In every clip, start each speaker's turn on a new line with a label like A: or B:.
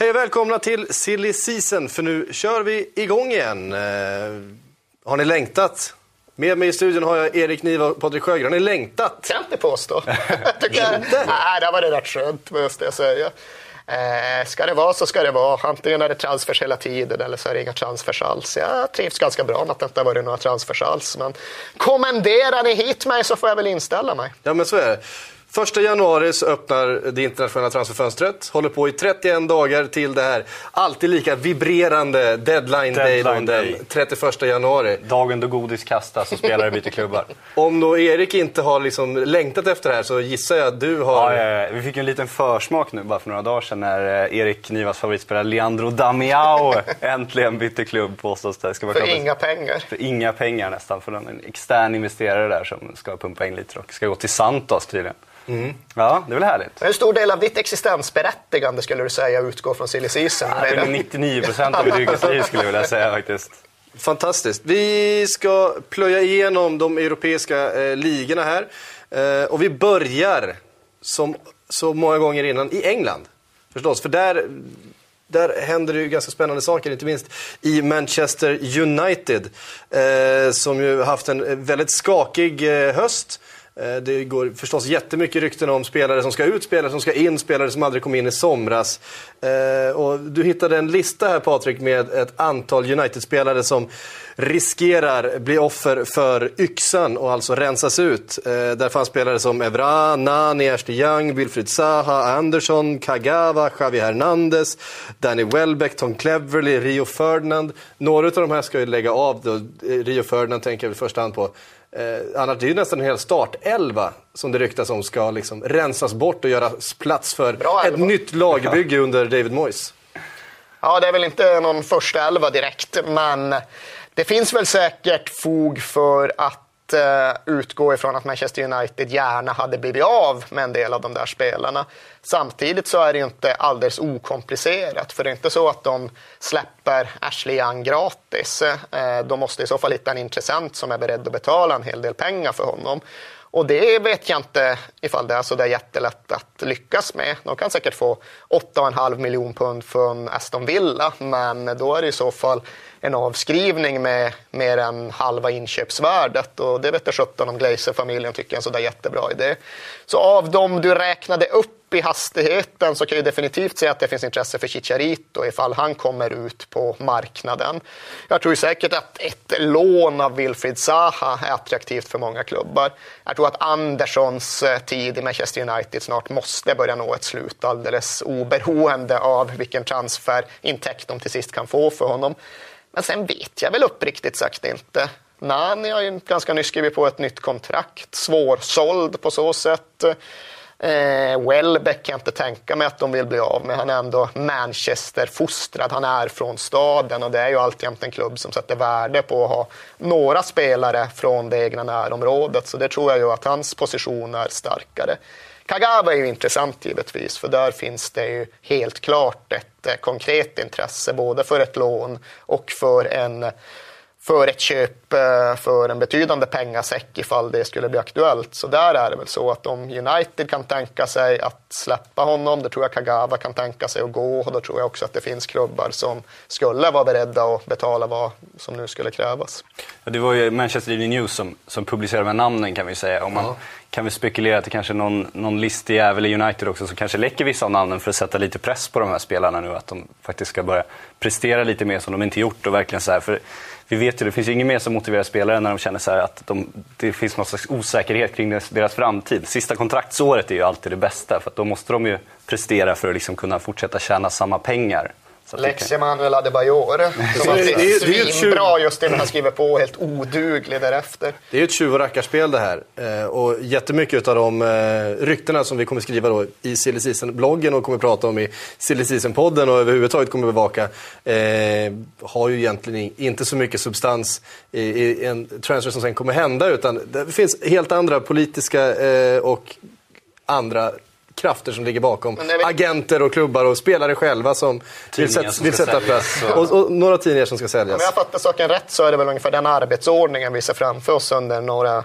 A: Hej och välkomna till Silly Season, för nu kör vi igång igen. Eh, har ni längtat? Med mig i studion har jag Erik Niva och Patrik Sjögren. Har ni längtat?
B: Kan inte påstå. Tycker inte? Nej, det var det rätt skönt, måste jag säga. Eh, ska det vara så ska det vara. Antingen är det transfers hela tiden eller så är det inga transfers alls. Jag trivs ganska bra med att det inte har varit några transfers alls. Men kommenderar ni hit mig så får jag väl inställa mig.
A: Ja, men så är det. Första januari så öppnar det internationella transferfönstret. Håller på i 31 dagar till det här alltid lika vibrerande deadline, day,
C: Deadline day.
A: den 31 januari.
C: Dagen då godis kastas och spelare byter klubbar.
A: Om då Erik inte har liksom längtat efter det här så gissar jag att du har...
C: Ja, ja, ja. Vi fick en liten försmak nu bara för några dagar sedan när eh, Erik Nivas favoritspelare Leandro Damiao äntligen bytte klubb påstås det. Ska vara
B: För
C: klart.
B: inga pengar.
C: För inga pengar nästan. För en extern investerare där som ska pumpa in lite och ska gå till Santos tydligen. Ja, det är väl härligt.
B: Hur stor del av ditt existensberättigande skulle du säga utgår från silly season?
C: Ja, det är nog 99 procent av mitt yrkesliv skulle jag vilja säga faktiskt.
A: Fantastiskt. Vi ska plöja igenom de europeiska eh, ligorna här. Eh, och vi börjar, som så många gånger innan, i England. Förstås, för där, där händer det ju ganska spännande saker, inte minst i Manchester United. Eh, som ju haft en eh, väldigt skakig eh, höst. Eh, det går förstås jättemycket rykten om spelare som ska ut, spelare som ska in, spelare som aldrig kom in i somras. Eh, och du hittade en lista här Patrik med ett antal United-spelare som riskerar bli offer för yxan och alltså rensas ut. Eh, där fanns spelare som Evra, Nani, Ashley Young, Wilfried Zaha, Andersson, Kagawa, Javi Hernandez, Danny Welbeck, Tom Cleverley, Rio Ferdinand. Några av de här ska ju lägga av då. Rio Ferdinand tänker jag i första hand på. Eh, annars det är ju nästan en hel startelva som det ryktas om ska liksom rensas bort och göra plats för
B: Bra
A: ett nytt lagbygge under David Moyes.
B: Ja, det är väl inte någon första elva direkt, men det finns väl säkert fog för att eh, utgå ifrån att Manchester United gärna hade blivit av med en del av de där spelarna. Samtidigt så är det ju inte alldeles okomplicerat, för det är inte så att de släpper Ashley Young gratis. Eh, de måste i så fall hitta en intressent som är beredd att betala en hel del pengar för honom. Och det vet jag inte ifall det är så där jättelätt att lyckas med. De kan säkert få 8,5 miljon pund från Aston Villa, men då är det i så fall en avskrivning med mer än halva inköpsvärdet och det vet jag sjutton om Glazer-familjen tycker är en sådär jättebra idé. Så av dem du räknade upp i hastigheten så kan jag definitivt säga att det finns intresse för Chicharito ifall han kommer ut på marknaden. Jag tror säkert att ett lån av Wilfried Zaha är attraktivt för många klubbar. Jag tror att Anderssons eh, tid i Manchester United snart måste börja nå ett slut alldeles oberoende av vilken transferintäkt de till sist kan få för honom. Men sen vet jag väl uppriktigt sagt inte. Nani har ju ganska nyss skrivit på ett nytt kontrakt, svårsåld på så sätt. Eh, Welbeck kan jag inte tänka mig att de vill bli av med. Han är ändå Manchester-fostrad, han är från staden och det är ju alltjämt en klubb som sätter värde på att ha några spelare från det egna närområdet. Så det tror jag ju att hans position är starkare. Kagawa är ju intressant givetvis, för där finns det ju helt klart ett eh, konkret intresse både för ett lån och för en för ett köp eh, för en betydande pengasäck ifall det skulle bli aktuellt. Så där är det väl så att om United kan tänka sig att släppa honom, då tror jag Kagawa kan tänka sig att gå och då tror jag också att det finns klubbar som skulle vara beredda att betala vad som nu skulle krävas.
C: Ja, Det var ju Manchester Evening News som, som publicerade de här namnen kan vi säga. Och man kan vi spekulera att det kanske är någon, någon listig jävel i United också som kanske läcker vissa av namnen för att sätta lite press på de här spelarna nu. Att de faktiskt ska börja prestera lite mer som de inte gjort. Och verkligen så här, för vi vet ju, det finns ju inget mer som motiverar spelare när de känner så här att de, det finns någon slags osäkerhet kring deras, deras framtid. Sista kontraktsåret är ju alltid det bästa för att då måste de ju prestera för att liksom kunna fortsätta tjäna samma pengar.
B: Lex Emanuel Adebayor som
A: det- det det är
B: svinbra just innan han skriver på helt oduglig därefter.
A: Det är ju ett tjuv och rackarspel det här. Eh, och jättemycket av de eh, ryktena som vi kommer skriva då i Silly Season-bloggen och kommer prata om i Silly Season-podden och överhuvudtaget kommer bevaka eh, har ju egentligen inte så mycket substans i, i en transfer som sen kommer hända utan det finns helt andra politiska eh, och andra krafter som ligger bakom.
B: Det är väl-
A: Agenter och klubbar och spelare själva som vill,
C: Tidningar som
A: vill sätta plats.
C: och-
A: Och, några tidningar som ska
B: Om
A: säljas.
B: jag fattar saken rätt så är det väl ungefär den arbetsordningen vi ser framför oss under några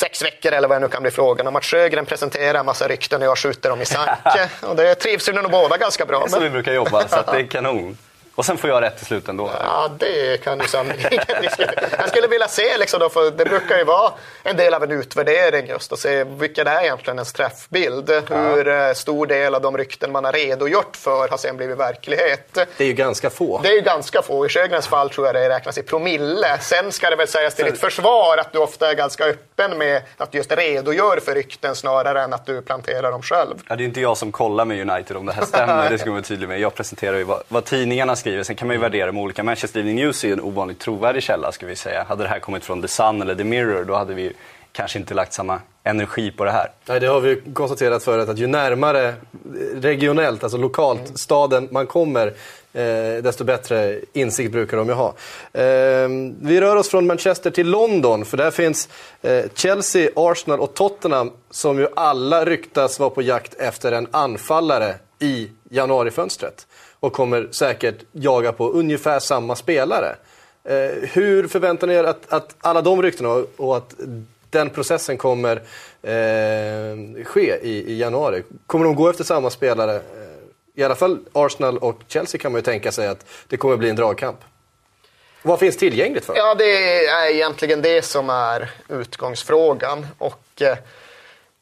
B: sex veckor eller vad det nu kan bli frågan om. Att Sjögren presenterar en massa rykten och jag skjuter dem i sanke. och det trivs ju nog båda ganska bra
C: med. Så vi brukar jobba, så det är kanon. Och sen får jag rätt till slut ändå?
B: Ja, det kan du sannerligen Jag skulle vilja se, liksom då, för det brukar ju vara en del av en utvärdering just att se vilken är egentligen ens träffbild. Hur eh, stor del av de rykten man har redogjort för har sen blivit verklighet.
A: Det är ju ganska få.
B: Det är ju ganska få. I Sjögrens fall tror jag det räknas i promille. Sen ska det väl sägas till ditt försvar att du ofta är ganska öppen med att just redogör för rykten snarare än att du planterar dem själv.
C: Ja, det är inte jag som kollar med United om det här stämmer, det ska man vara tydlig med. Jag presenterar ju vad, vad tidningarna skriver. Sen kan man ju värdera med olika. Manchester Evening News är ju en ovanligt trovärdig källa ska vi säga. Hade det här kommit från The Sun eller The Mirror då hade vi kanske inte lagt samma energi på det här.
A: Nej, det har vi konstaterat förut att ju närmare regionellt, alltså lokalt, mm. staden man kommer eh, desto bättre insikt brukar de ju ha. Eh, vi rör oss från Manchester till London, för där finns eh, Chelsea, Arsenal och Tottenham som ju alla ryktas vara på jakt efter en anfallare i januarifönstret och kommer säkert jaga på ungefär samma spelare. Eh, hur förväntar ni er att, att alla de ryktena och att den processen kommer eh, ske i, i, januari? Kommer de gå efter samma spelare? Eh, I alla fall Arsenal och Chelsea kan man ju tänka sig att det kommer bli en dragkamp. Vad finns tillgängligt för?
B: Ja, det är egentligen det som är utgångsfrågan. Och, eh,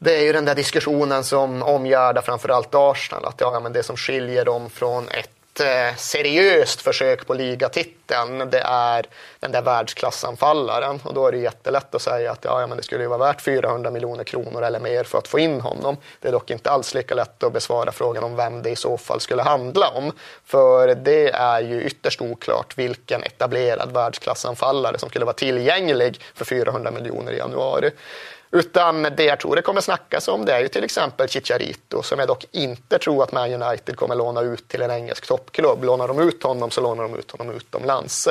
B: det är ju den där diskussionen som omgärdar framförallt Arsenal. Att ja, men det som skiljer dem från ett eh, seriöst försök på ligatiteln, det är den där världsklassanfallaren. Och då är det jättelätt att säga att ja, men det skulle ju vara värt 400 miljoner kronor eller mer för att få in honom. Det är dock inte alls lika lätt att besvara frågan om vem det i så fall skulle handla om. För det är ju ytterst oklart vilken etablerad världsklassanfallare som skulle vara tillgänglig för 400 miljoner i januari. Utan det jag tror det kommer snackas om det är ju till exempel Chicharito som jag dock inte tror att Man United kommer låna ut till en engelsk toppklubb. Lånar de ut honom så lånar de ut honom utomlands.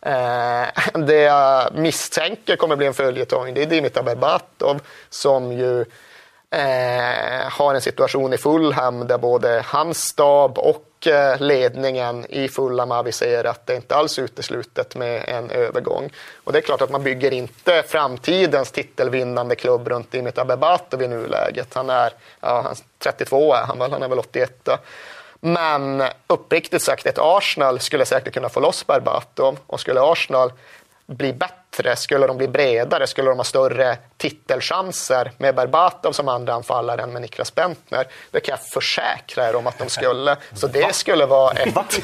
B: Eh, det jag misstänker kommer bli en följetong det är Dimitar Berbatov som ju eh, har en situation i Fulham där både hans stab och Eh, ledningen i Fulham aviserat att det inte alls är uteslutet med en övergång. Och det är klart att man bygger inte framtidens titelvinnande klubb runt Dimitar Berbatov i nuläget. Han är ja, 32 är han väl, han är väl 81. Men uppriktigt sagt, ett Arsenal skulle säkert kunna få loss Berbatov och skulle Arsenal bli bättre, skulle de bli bredare, skulle de ha större titelchanser med Berbatov som andra anfallare än med Niklas Bentner. Det kan jag försäkra er om att de skulle. Så det skulle vara ett...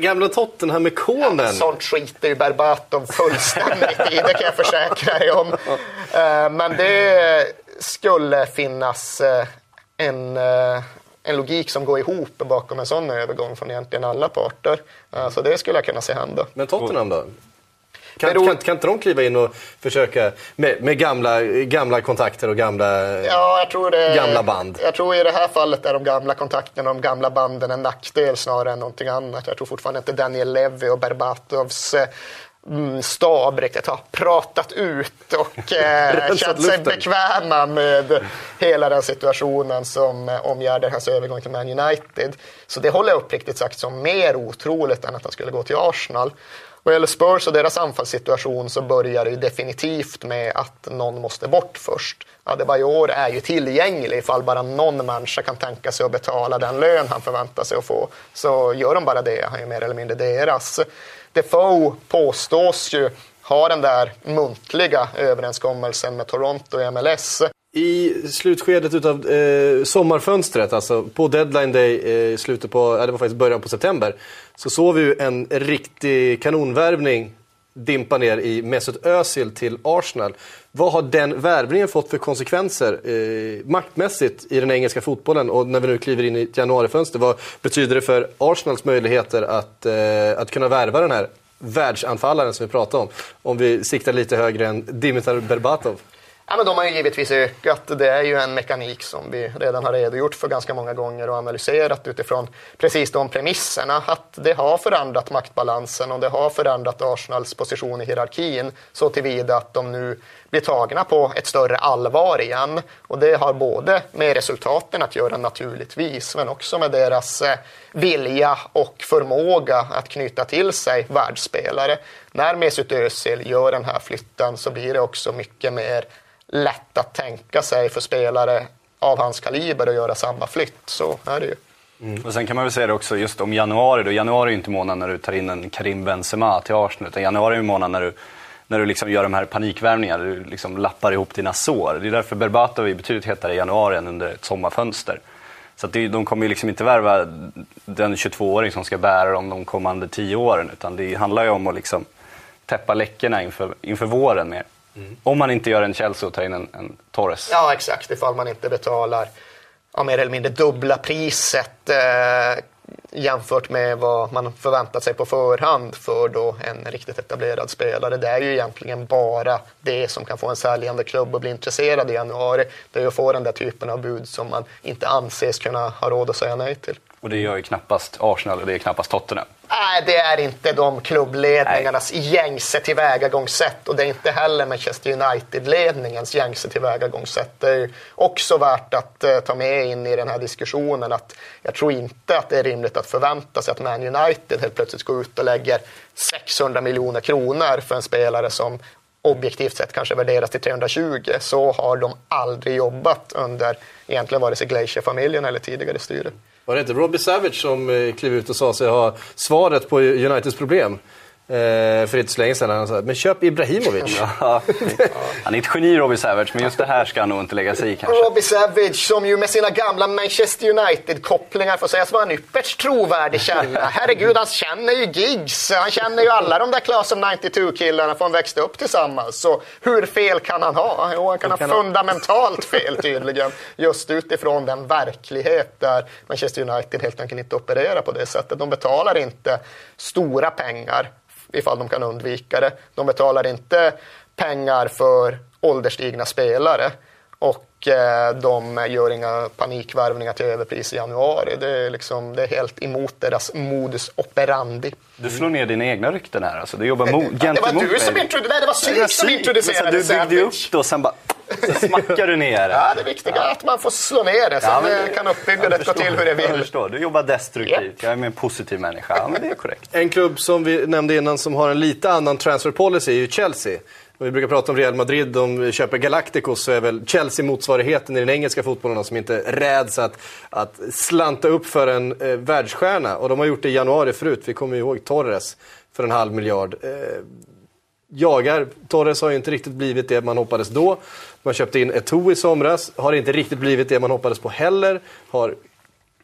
A: Gamla Tottenham med konen. Ja,
B: sånt skiter ju Berbatov fullständigt i, det kan jag försäkra er om. Eh, men det skulle finnas eh, en eh, en logik som går ihop bakom en sån övergång från egentligen alla parter. Så det skulle jag kunna se hända.
A: Men Tottenham då? Kan, kan, kan inte de kliva in och försöka med, med gamla, gamla kontakter och gamla,
B: ja, jag tror det,
A: gamla band?
B: Jag tror i det här fallet är de gamla kontakterna och de gamla banden en nackdel snarare än någonting annat. Jag tror fortfarande inte Daniel Levy och Berbatovs mm, stab riktigt har pratat ut och eh, känt sig bekväma med hela den situationen som eh, omgärdar hans övergång till Man United. Så det håller jag uppriktigt sagt som mer otroligt än att han skulle gå till Arsenal. Vad gäller Spurs och deras anfallssituation så börjar det ju definitivt med att någon måste bort först. Adebayor är ju tillgänglig ifall bara någon människa kan tänka sig att betala den lön han förväntar sig att få. Så gör de bara det, han är ju mer eller mindre deras. Defoe påstås ju ha den där muntliga överenskommelsen med Toronto i MLS
A: i slutskedet av eh, sommarfönstret, alltså på deadline day eh, i eh, slutet på, ja, det var faktiskt början på september, så såg vi ju en riktig kanonvärvning dimpa ner i Mesut Özil till Arsenal. Vad har den värvningen fått för konsekvenser eh, maktmässigt i den engelska fotbollen och när vi nu kliver in i ett januarifönster? Vad betyder det för Arsenals möjligheter att, eh, att kunna värva den här världsanfallaren som vi pratade om? Om vi siktar lite högre än Dimitar Berbatov.
B: Ja, men de har ju givetvis ökat. Det är ju en mekanik som vi redan har redogjort för ganska många gånger och analyserat utifrån precis de premisserna. Att det har förändrat maktbalansen och det har förändrat Arsenals position i hierarkin så tillvida att de nu blir tagna på ett större allvar igen. Och det har både med resultaten att göra naturligtvis, men också med deras eh, vilja och förmåga att knyta till sig världsspelare. När Mesut Özil gör den här flytten så blir det också mycket mer lätt att tänka sig för spelare av hans kaliber att göra samma flytt. Så är det ju.
C: Mm. Och sen kan man väl säga det också just om januari. Då. Januari är ju inte månaden när du tar in en Karim Benzema till Arsenal. Utan januari är månaden när du, när du liksom gör de här panikvärvningarna. Du liksom lappar ihop dina sår. Det är därför Berbatov är betydligt hetare i januari än under ett sommarfönster. Så att det, de kommer ju liksom inte värva den 22-åring som ska bära dem de kommande 10 åren. Utan det handlar ju om att liksom täppa läckorna inför, inför våren mer. Mm. Om man inte gör en Chelsea och tar in en, en Torres.
B: Ja, exakt. Ifall man inte betalar ja, mer eller mindre dubbla priset eh, jämfört med vad man förväntat sig på förhand för då en riktigt etablerad spelare. Det är ju egentligen bara det som kan få en säljande klubb att bli intresserad i januari. Det är att få den där typen av bud som man inte anses kunna ha råd att säga nej till.
C: Och det gör ju knappast Arsenal och det är knappast Tottenham.
B: Nej, det är inte de klubbledningarnas Nej. gängse tillvägagångssätt och det är inte heller Manchester United-ledningens gängse tillvägagångssätt. Det är också värt att uh, ta med in i den här diskussionen att jag tror inte att det är rimligt att förvänta sig att Man United helt plötsligt går ut och lägger 600 miljoner kronor för en spelare som objektivt sett kanske värderas till 320. Så har de aldrig jobbat under egentligen vare sig Glacier-familjen eller tidigare styre.
A: Var det inte Robbie Savage som eh, klev ut och sa sig ha svaret på Uniteds problem? Eh, för inte så länge sedan. Han sa, men köp Ibrahimovic. Ja,
C: han är ett geni Robbie Savage, men just det här ska han nog inte lägga sig i kanske.
B: Robbie Savage som ju med sina gamla Manchester United-kopplingar får sägas vara en ypperst trovärdig källa. Herregud, han känner ju Giggs. Han känner ju alla de där Class of 92-killarna för han växte upp tillsammans. Så hur fel kan han ha? Jo, han kan, kan ha fundamentalt fel tydligen. Just utifrån den verklighet där Manchester United helt enkelt inte opererar på det sättet. De betalar inte stora pengar ifall de kan undvika det. De betalar inte pengar för ålderstigna spelare och eh, de gör inga panikvärvningar till överpris i januari. Det är, liksom, det är helt emot deras modus operandi.
C: Du slår ner dina egna rykten här. Alltså. Du jobbar mot,
B: gentemot Det var du som introducerade det. var Syk som introducerade
C: Du byggde ju upp det och sen bara så smackar du ner
B: Ja, det viktiga är att man får slå ner det. Sen ja, men, kan uppbyggandet gå till hur det vill.
C: Jag förstår. Du jobbar destruktivt. Yep. Jag är en positiv människa. Ja, men det är korrekt.
A: En klubb som vi nämnde innan som har en lite annan transfer policy är ju Chelsea. Om vi brukar prata om Real Madrid, de köper Galacticos, så är väl Chelsea motsvarigheten i den engelska fotbollen som inte räds att, att slanta upp för en eh, världsstjärna. Och de har gjort det i januari förut. Vi kommer ju ihåg Torres för en halv miljard. Eh, jagar. Torres har ju inte riktigt blivit det man hoppades då. Man köpte in Eto'o i somras, har inte riktigt blivit det man hoppades på heller. Har,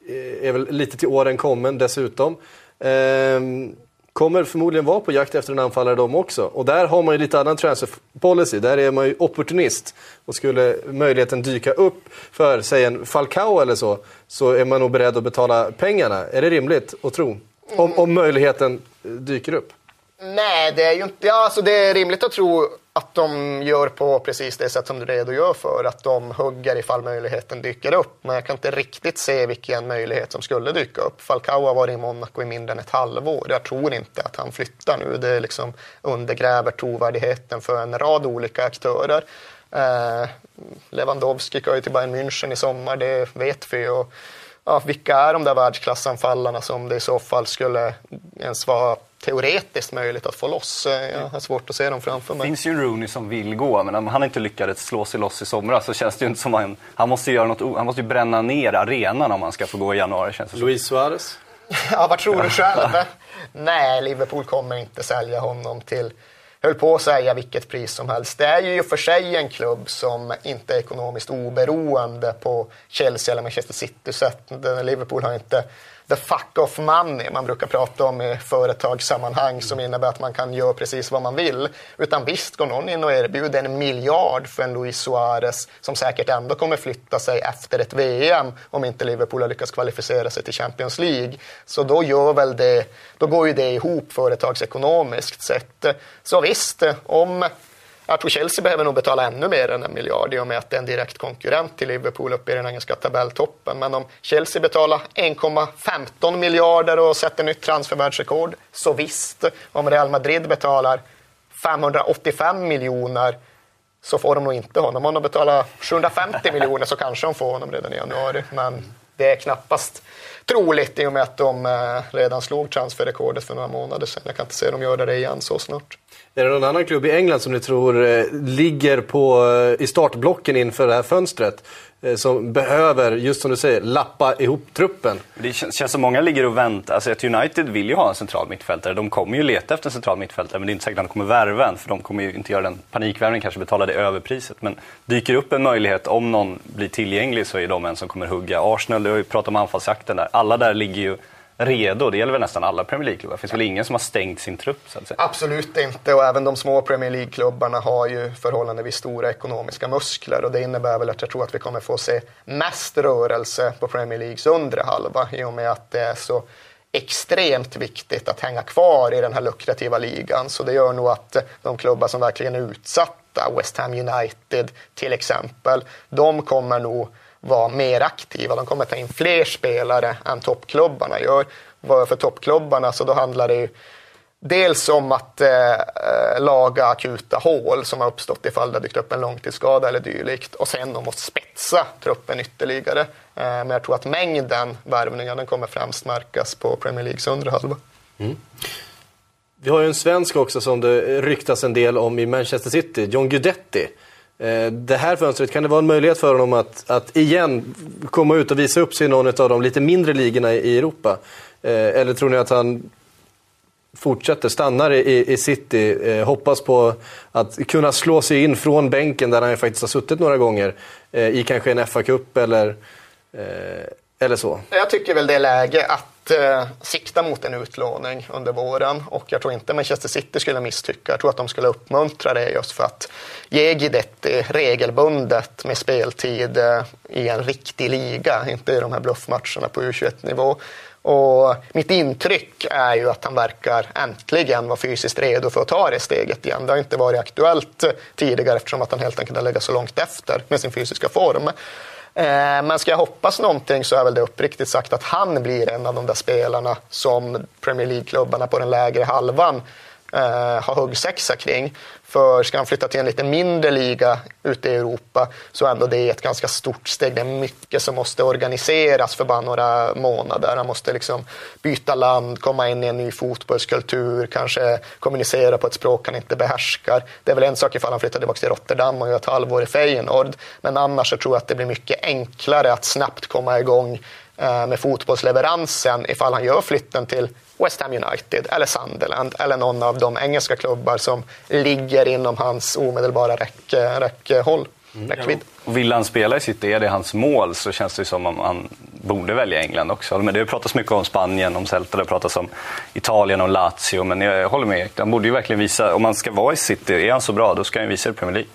A: eh, är väl lite till åren kommen dessutom. Ehm, kommer förmodligen vara på jakt efter en anfallare de också. Och där har man ju lite annan transfer policy. Där är man ju opportunist. Och skulle möjligheten dyka upp för, säg en Falcao eller så, så är man nog beredd att betala pengarna. Är det rimligt att tro? Om, om möjligheten dyker upp.
B: Nej, det är ju inte... Ja, alltså det är rimligt att tro att de gör på precis det sätt som du redogör för. Att de hugger ifall möjligheten dyker upp. Men jag kan inte riktigt se vilken möjlighet som skulle dyka upp. Falcao har varit i Monaco i mindre än ett halvår. Jag tror inte att han flyttar nu. Det liksom undergräver trovärdigheten för en rad olika aktörer. Eh, Lewandowski ska ju till Bayern München i sommar, det vet vi. Och, ja, vilka är de där världsklassanfallarna som det i så fall skulle ens vara teoretiskt möjligt att få loss. Jag har svårt att se dem framför mig.
C: Det finns ju en Rooney som vill gå, men om han inte lyckades slå sig loss i somras så känns det ju inte som han... Han måste göra något, han måste ju bränna ner arenan om han ska få gå i januari. Känns det
A: Luis Suarez?
B: ja, vad tror du själv? Nej, Liverpool kommer inte sälja honom till höll på att säga vilket pris som helst. Det är ju för sig en klubb som inte är ekonomiskt oberoende på Chelsea eller Manchester City sätt. Liverpool har inte the fuck off money man brukar prata om i företagssammanhang som innebär att man kan göra precis vad man vill. Utan visst går någon in och erbjuder en miljard för en Luis Suarez som säkert ändå kommer flytta sig efter ett VM om inte Liverpool har lyckats kvalificera sig till Champions League. Så då, gör väl det, då går ju det ihop företagsekonomiskt sett. Så visst, om jag tror Chelsea behöver nog betala ännu mer än en miljard i och med att det är en direkt konkurrent till Liverpool uppe i den engelska tabelltoppen. Men om Chelsea betalar 1,15 miljarder och sätter nytt transfervärldsrekord, så visst. Om Real Madrid betalar 585 miljoner så får de nog inte honom. Om de betalar 750 miljoner så kanske de får honom redan i januari. Men det är knappast troligt i och med att de eh, redan slog transferrekordet för några månader sedan. Jag kan inte se dem göra det igen så snart.
A: Är det någon annan klubb i England som ni tror eh, ligger på, eh, i startblocken inför det här fönstret? Eh, som behöver, just som du säger, lappa ihop truppen.
C: Det känns, känns som många ligger och väntar. Alltså att United vill ju ha en central mittfältare. De kommer ju leta efter en central mittfältare, men det är inte säkert att de kommer värva en. För de kommer ju inte göra den panikvärvningen, kanske betala det överpriset. Men dyker upp en möjlighet, om någon blir tillgänglig, så är de en som kommer hugga. Arsenal, du har ju pratat om anfallsjakten där. Alla där ligger ju redo. Det gäller väl nästan alla Premier League-klubbar. Det finns väl ingen som har stängt sin trupp? Så att säga.
B: Absolut inte. Och även de små Premier League-klubbarna har ju förhållandevis stora ekonomiska muskler. Och det innebär väl att jag tror att vi kommer få se mest rörelse på Premier Leagues undre halva i och med att det är så extremt viktigt att hänga kvar i den här lukrativa ligan. Så det gör nog att de klubbar som verkligen är utsatta, West Ham United till exempel, de kommer nog vara mer aktiva. De kommer ta in fler spelare än toppklubbarna gör. För toppklubbarna så då handlar det ju dels om att eh, laga akuta hål som har uppstått ifall det har dykt upp en långtidsskada eller dylikt och sen om att spetsa truppen ytterligare. Eh, men jag tror att mängden värvningar den kommer främst märkas på Premier Leagues undre halva. Mm.
A: Vi har ju en svensk också som det ryktas en del om i Manchester City, John Guidetti. Eh, det här fönstret, kan det vara en möjlighet för honom att, att igen komma ut och visa upp sig i någon av de lite mindre ligorna i Europa? Eh, eller tror ni att han fortsätter, stannar i, i City, eh, hoppas på att kunna slå sig in från bänken där han faktiskt har suttit några gånger i kanske en FA-cup eller, eller så?
B: Jag tycker väl det är läge att eh, sikta mot en utlåning under våren och jag tror inte Manchester City skulle misstycka. Jag tror att de skulle uppmuntra det just för att ge Guidetti regelbundet med speltid eh, i en riktig liga, inte i de här bluffmatcherna på U21-nivå. Och mitt intryck är ju att han verkar äntligen vara fysiskt redo för att ta det steget igen. Det har inte varit aktuellt tidigare eftersom att han helt enkelt har legat så långt efter med sin fysiska form. Eh, men ska jag hoppas någonting så är väl det uppriktigt sagt att han blir en av de där spelarna som Premier League-klubbarna på den lägre halvan eh, ha huggsexa kring. För ska han flytta till en lite mindre liga ute i Europa så är ändå det ett ganska stort steg. Det är mycket som måste organiseras för bara några månader. Han måste liksom byta land, komma in i en ny fotbollskultur, kanske kommunicera på ett språk han inte behärskar. Det är väl en sak ifall han flyttar tillbaka till Rotterdam och gör ett halvår i Feyenoord. Men annars så tror jag att det blir mycket enklare att snabbt komma igång eh, med fotbollsleveransen ifall han gör flytten till West Ham United eller Sunderland eller någon av de engelska klubbar som ligger inom hans omedelbara räck, räckhåll. Mm. Räckvidd.
C: Vill han spela i City, är det hans mål, så känns det som om han borde välja England också. Men det har pratats mycket om Spanien, om Celta, det har pratats om Italien och Lazio. Men jag håller med, han borde ju verkligen visa, om han ska vara i City, är han så bra, då ska han visa det i Premier League.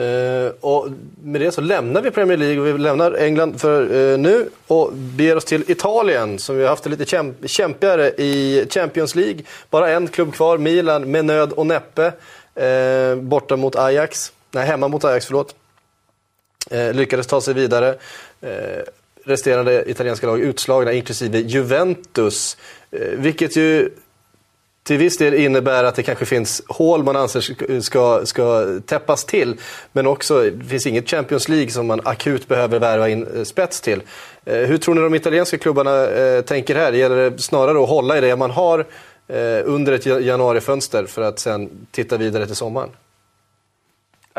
A: Uh, och med det så lämnar vi Premier League och vi lämnar England för uh, nu och beger oss till Italien som vi har haft det lite kämp kämpigare i Champions League. Bara en klubb kvar, Milan, med nöd och näppe. Uh, borta mot Ajax, nej hemma mot Ajax, förlåt. lyckades ta sig vidare. resterande italienska lag utslagna, inklusive Juventus. vilket ju till viss del innebär att det kanske finns hål man anser ska, ska täppas till. Men också, det finns inget Champions League som man akut behöver värva in eh, spets till. Eh, hur tror ni de italienska klubbarna eh, tänker här? Gäller det snarare att hålla i det man har under ett januarifönster för att sen titta vidare till sommaren?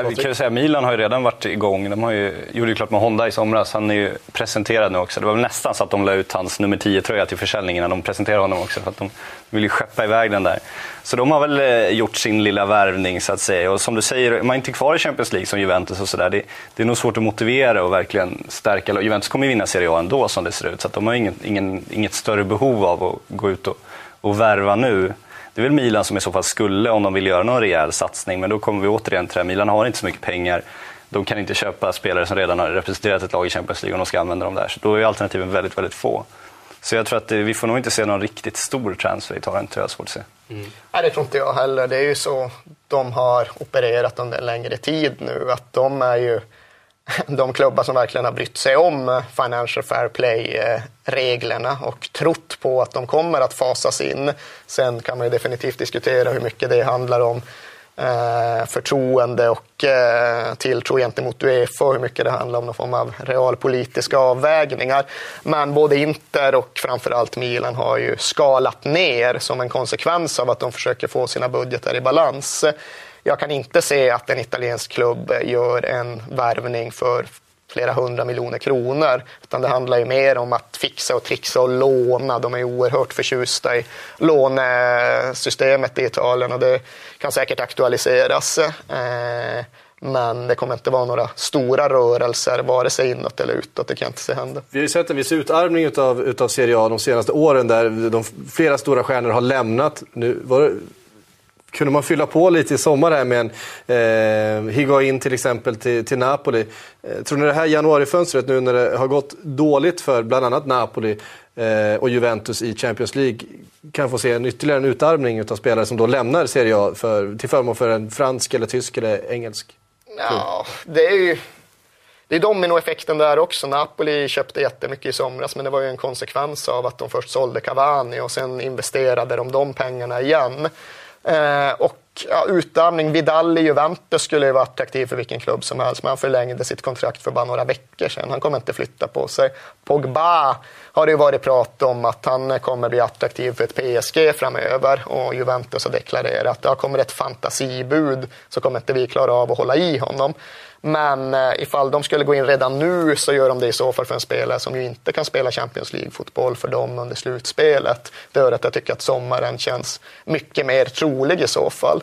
C: Vi kan ju säga Milan har ju redan varit igång. De har ju, gjorde ju klart med Honda i somras. Han är ju presenterad nu också. Det var väl nästan så att de la ut hans nummer 10-tröja till försäljning innan de presenterade honom också. För att de vill ju skeppa iväg den där. Så de har väl eh, gjort sin lilla värvning så att säga. Och som du säger, man är inte kvar i Champions League som Juventus och sådär. Det, det, är nog svårt att motivera och verkligen stärka. Juventus kommer ju vinna Serie A ändå som det ser ut. Så de har ingen, ingen, inget större behov av att gå ut och, och värva nu. Det är väl Milan som i så fall skulle, om de vill göra någon rejäl satsning, men då kommer vi återigen till det Milan har inte så mycket pengar. De kan inte köpa spelare som redan har representerat ett lag i Champions League om de ska använda dem där. Så då är alternativen väldigt, väldigt få. Så jag tror att eh, vi får nog inte se någon riktigt stor transfer i Italien, tror jag svårt att se.
B: Mm. Nej, det tror inte jag heller. Det är ju så de har opererat under en längre tid nu, att de är ju de klubbar som verkligen har brytt sig om Financial Fair Play-reglerna och trott på att de kommer att fasas in. Sen kan man ju definitivt diskutera hur mycket det handlar om eh, förtroende och eh, tilltro gentemot Uefa och hur mycket det handlar om någon form av realpolitiska avvägningar. Men både Inter och framförallt Milan har ju skalat ner som en konsekvens av att de försöker få sina budgetar i balans. Jag kan inte se att en italiensk klubb gör en värvning för flera hundra miljoner kronor. Utan det handlar ju mer om att fixa och trixa och låna. De är oerhört förtjusta i lånesystemet i Italien och det kan säkert aktualiseras. Eh, men det kommer inte vara några stora rörelser, vare sig inåt eller utåt. Det kan jag inte se hända.
A: Vi har ju sett en viss utarmning utav, utav Serie A de senaste åren där de, flera stora stjärnor har lämnat. Nu var det, kunde man fylla på lite i sommar här med en eh, Higuain till exempel till, till Napoli. Eh, tror ni det här januarifönstret nu när det har gått dåligt för bland annat Napoli eh, och Juventus i Champions League kan få se en ytterligare en utarmning av spelare som då lämnar Serie A för, till förmån för en fransk, eller tysk eller engelsk?
B: Ja, det är ju det är dominoeffekten där också. Napoli köpte jättemycket i somras, men det var ju en konsekvens av att de först sålde Cavani och sen investerade de de pengarna igen. Eh, och ja, utarmning, Vidal i Juventus skulle ju vara attraktiv för vilken klubb som helst, men han förlängde sitt kontrakt för bara några veckor sedan. Han kommer inte flytta på sig. Pogba har det ju varit prat om att han kommer bli attraktiv för ett PSG framöver och Juventus har deklarerat att det kommer ett fantasibud så kommer inte vi klara av att hålla i honom. Men eh, ifall de skulle gå in redan nu så gör de det i så fall för en spelare som ju inte kan spela Champions League-fotboll för dem under slutspelet. Det gör att jag tycker att sommaren känns mycket mer trolig i så fall.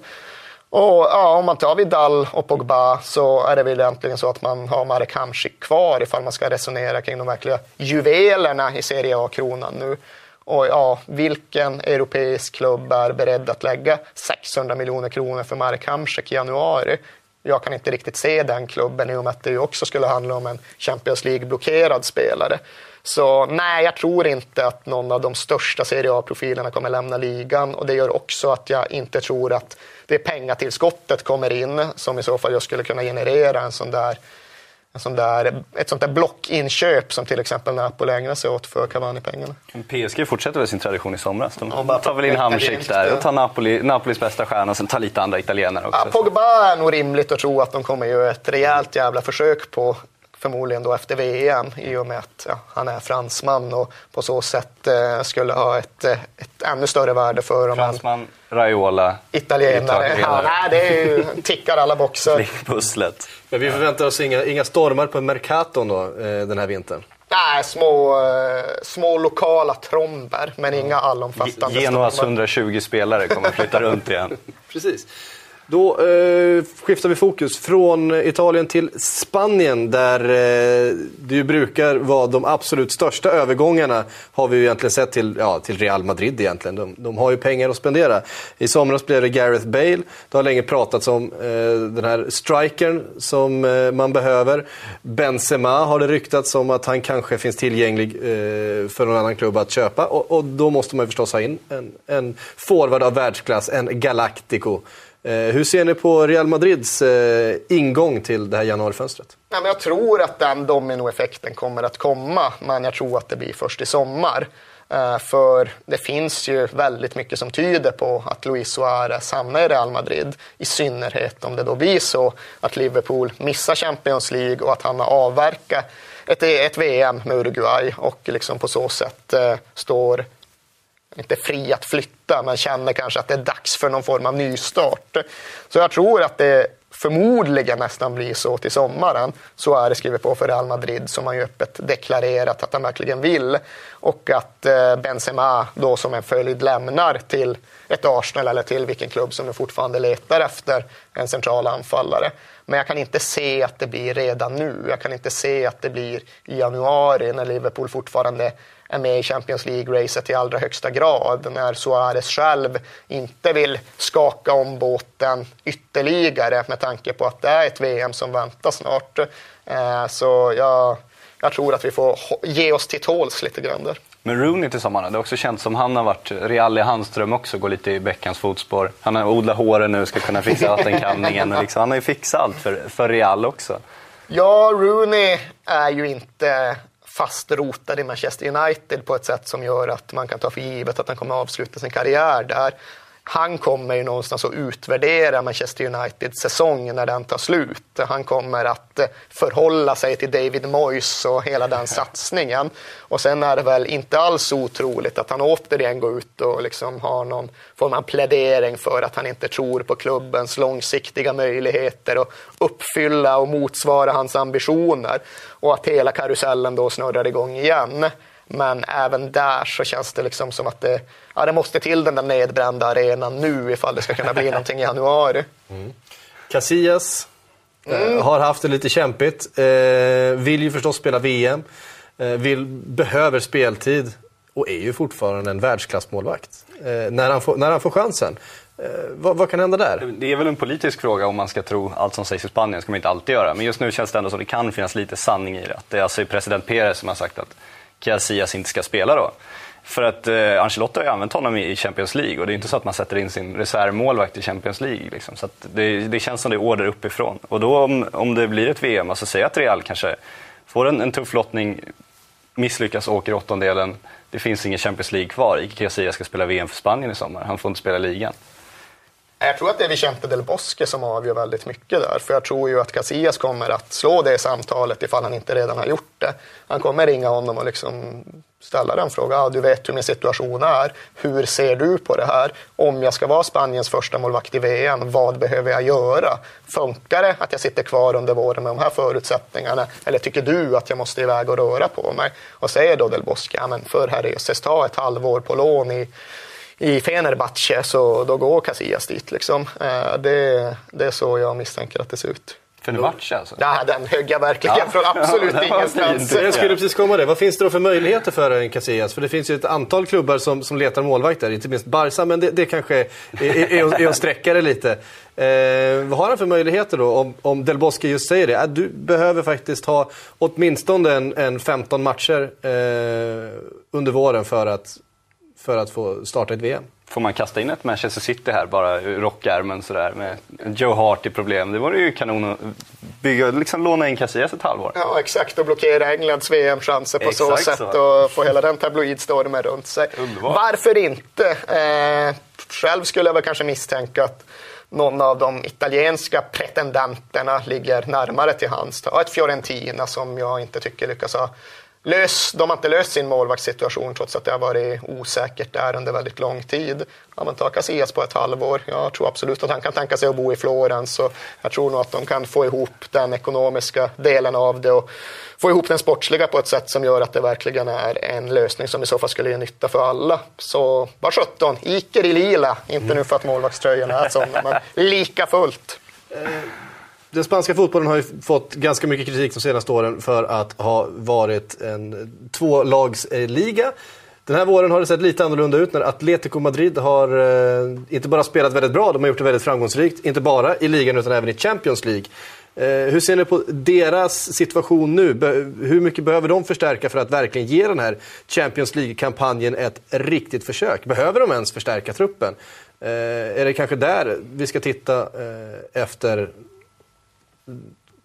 B: Och ja, om man tar Vidal och Pogba så är det väl egentligen så att man har Marek Hamsik kvar ifall man ska resonera kring de verkliga juvelerna i Serie A-kronan nu. Och ja, vilken europeisk klubb är beredd att lägga 600 miljoner kronor för Marek Hamsik i januari? Jag kan inte riktigt se den klubben i och med att det också skulle handla om en Champions League-blockerad spelare. Så nej, jag tror inte att någon av de största Serie A-profilerna kommer lämna ligan och det gör också att jag inte tror att det pengatillskottet kommer in som i så fall jag skulle kunna generera en sån där en sån där, ett sånt där blockinköp som till exempel Napoli ägnar sig åt för Cavani-pengarna.
C: PSG fortsätter väl sin tradition i somras. De ja, tar väl in Hamsik där och tar Napoli, Napolis bästa stjärna och sen tar lite andra italienare också.
B: Ja, Pogba är nog rimligt att tro att de kommer göra ett rejält jävla försök på förmodligen då efter VM i och med att ja, han är fransman och på så sätt eh, skulle ha ett, eh, ett ännu större värde för dem.
C: Fransman, Raiola,
B: italienare. italienare. Ja, nej, det är ju, tickar alla boxar.
C: Pusslet.
A: Men vi förväntar oss inga, inga stormar på Mercaton då, eh, den här vintern?
B: Nej, små, eh, små lokala tromber, men inga allomfattande
C: Genuas 120 spelare kommer flytta runt igen.
A: Precis. Då eh, skiftar vi fokus från Italien till Spanien där eh, det ju brukar vara de absolut största övergångarna har vi ju egentligen sett till, ja, till Real Madrid egentligen. De, de, har ju pengar att spendera. I somras blev det Gareth Bale. Det har länge pratats om eh, den här strikern som eh, man behöver. Benzema har det ryktats om att han kanske finns tillgänglig eh, för någon annan klubb att köpa och, och då måste man ju förstås ha in en, en forward av världsklass, en Galactico. Eh, hur ser ni på Real Madrids eh, ingång till det här januarifönstret?
B: Ja, men jag tror att den dominoeffekten kommer att komma, men jag tror att det blir först i sommar. Eh, för det finns ju väldigt mycket som tyder på att Luis Suarez hamnar i Real Madrid. I synnerhet om det då blir så att Liverpool missar Champions League och att han har avverkat ett, ett VM med Uruguay och liksom på så sätt står inte fri att flytta, men känner kanske att det är dags för någon form av nystart. Så jag tror att det förmodligen nästan blir så till sommaren. Så är det skrivet på för Real Madrid som har ju öppet deklarerat att han verkligen vill. Och att eh, Benzema då som en följd lämnar till ett Arsenal eller till vilken klubb som nu fortfarande letar efter en central anfallare. Men jag kan inte se att det blir redan nu. Jag kan inte se att det blir i januari när Liverpool fortfarande är med i Champions League-racet i allra högsta grad. När Suarez själv inte vill skaka om båten ytterligare med tanke på att det är ett VM som väntar snart. Eh, så jag, jag tror att vi får ge oss till tåls lite grann där.
C: Men Rooney till sommaren, det är också känt som han har varit real i hans dröm också, går lite i Beckans fotspår. Han har odlat håren nu, ska kunna fixa vattenkamningen. Liksom, han har ju fixat allt för, för Real också.
B: Ja, Rooney är ju inte fast rotad i Manchester United på ett sätt som gör att man kan ta för givet att han kommer att avsluta sin karriär där han kommer ju någonstans att utvärdera Manchester Uniteds säsong när den tar slut. Han kommer att eh, förhålla sig till David Moyes och hela den satsningen. Och sen är det väl inte alls otroligt att han återigen går ut och liksom har någon form av plädering för att han inte tror på klubbens långsiktiga möjligheter att uppfylla och motsvara hans ambitioner. Och att hela karusellen då snurrar igång igen. Men även där så känns det liksom som att det, ja, det måste till den där nedbrända arenan nu ifall det ska kunna bli någonting i januari.
A: Mm. Casillas eh, mm. har haft det lite kämpigt. Eh, vill ju förstås spela VM. Eh, vill, behöver speltid och är ju fortfarande en världsklassmålvakt. Eh, när, han får, när han får chansen. Eh, vad, vad, kan hända där?
C: Det är väl en politisk fråga om man ska tro allt som sägs i Spanien, ska man inte alltid göra. Men just nu känns det ändå som det kan finnas lite sanning i det. det är alltså president Perez som har sagt att Casillas inte ska spela då. För att eh, Ancelotti har ju använt honom i Champions League och det är inte så att man sätter in sin reservmålvakt i Champions League. Liksom. Så det, det, känns som det är order uppifrån. Och då om, om det blir ett VM, alltså säg att Real kanske får en, en tuff lottning, misslyckas och åker i åttondelen. Det finns ingen Champions League kvar. Ike Casillas ska spela VM för Spanien i sommar. Han får inte spela ligan.
B: Jag tror att det är Vicente del Bosque som avgör väldigt mycket där. För jag tror ju att Casillas kommer att slå det samtalet ifall han inte redan har gjort det. Han kommer ringa honom och liksom ställa den frågan. Ah, du vet hur min situation är. Hur ser du på det här? Om jag ska vara Spaniens första målvakt i VM, vad behöver jag göra? Funkar det att jag sitter kvar under våren med de här förutsättningarna? Eller tycker du att jag måste iväg och röra på mig? Och säger då Del Bosque, ja men för herrejösses, ta ett halvår på lån i i Fenerbahce så då går Casillas dit. Liksom. Eh, det, det är så jag misstänker att det ser ut.
C: Fenerbahce alltså?
B: Ja, den högg jag verkligen ja. från absolut ja, ingenstans.
A: Jag skulle precis komma det. Vad finns det då för möjligheter för en Casillas? För det finns ju ett antal klubbar som, som letar målvakter, inte minst Barca, men det, det kanske är, är, är, är att sträcka det lite. Eh, vad har han för möjligheter då, om, om Del Bosque just säger det? Att du behöver faktiskt ha åtminstone en, en 15 matcher eh, under våren för att för att få starta ett VM.
C: Får man kasta in ett Manchester City här bara ur rockärmen sådär med Joe Hart i problem. Det vore ju kanon att bygga, liksom låna in Casillas ett halvår.
B: Ja exakt och blockera Englands VM-chanser på exakt så sätt så. och få hela den tabloidstormen runt sig. Underbar. Varför inte? Eh, själv skulle jag väl kanske misstänka att någon av de italienska pretendenterna ligger närmare till hands. Ta ett Fiorentina som jag inte tycker lyckas ha lös, de har inte löst sin målvaktssituation trots att det har varit osäkert där under väldigt lång tid. Ja, men ta Casillas på ett halvår. Jag tror absolut att han kan tänka sig att bo i Florens. Och jag tror nog att de kan få ihop den ekonomiska delen av det och få ihop den sportsliga på ett sätt som gör att det verkligen är en lösning som i så fall skulle ge nytta för alla. Så var 17, Iker i lila. Inte nu för att målvaktströjan är sådana, men lika fullt.
A: Den spanska fotbollen har ju fått ganska mycket kritik de senaste åren för att ha varit en tvålagsliga. Den här våren har det sett lite annorlunda ut när Atletico Madrid har eh, inte bara spelat väldigt bra, de har gjort det väldigt framgångsrikt. Inte bara i ligan utan även i Champions League. Eh, hur ser ni på deras situation nu? Be hur mycket behöver de förstärka för att verkligen ge den här Champions League-kampanjen ett riktigt försök? Behöver de ens förstärka truppen? Eh, är det kanske där vi ska titta eh, efter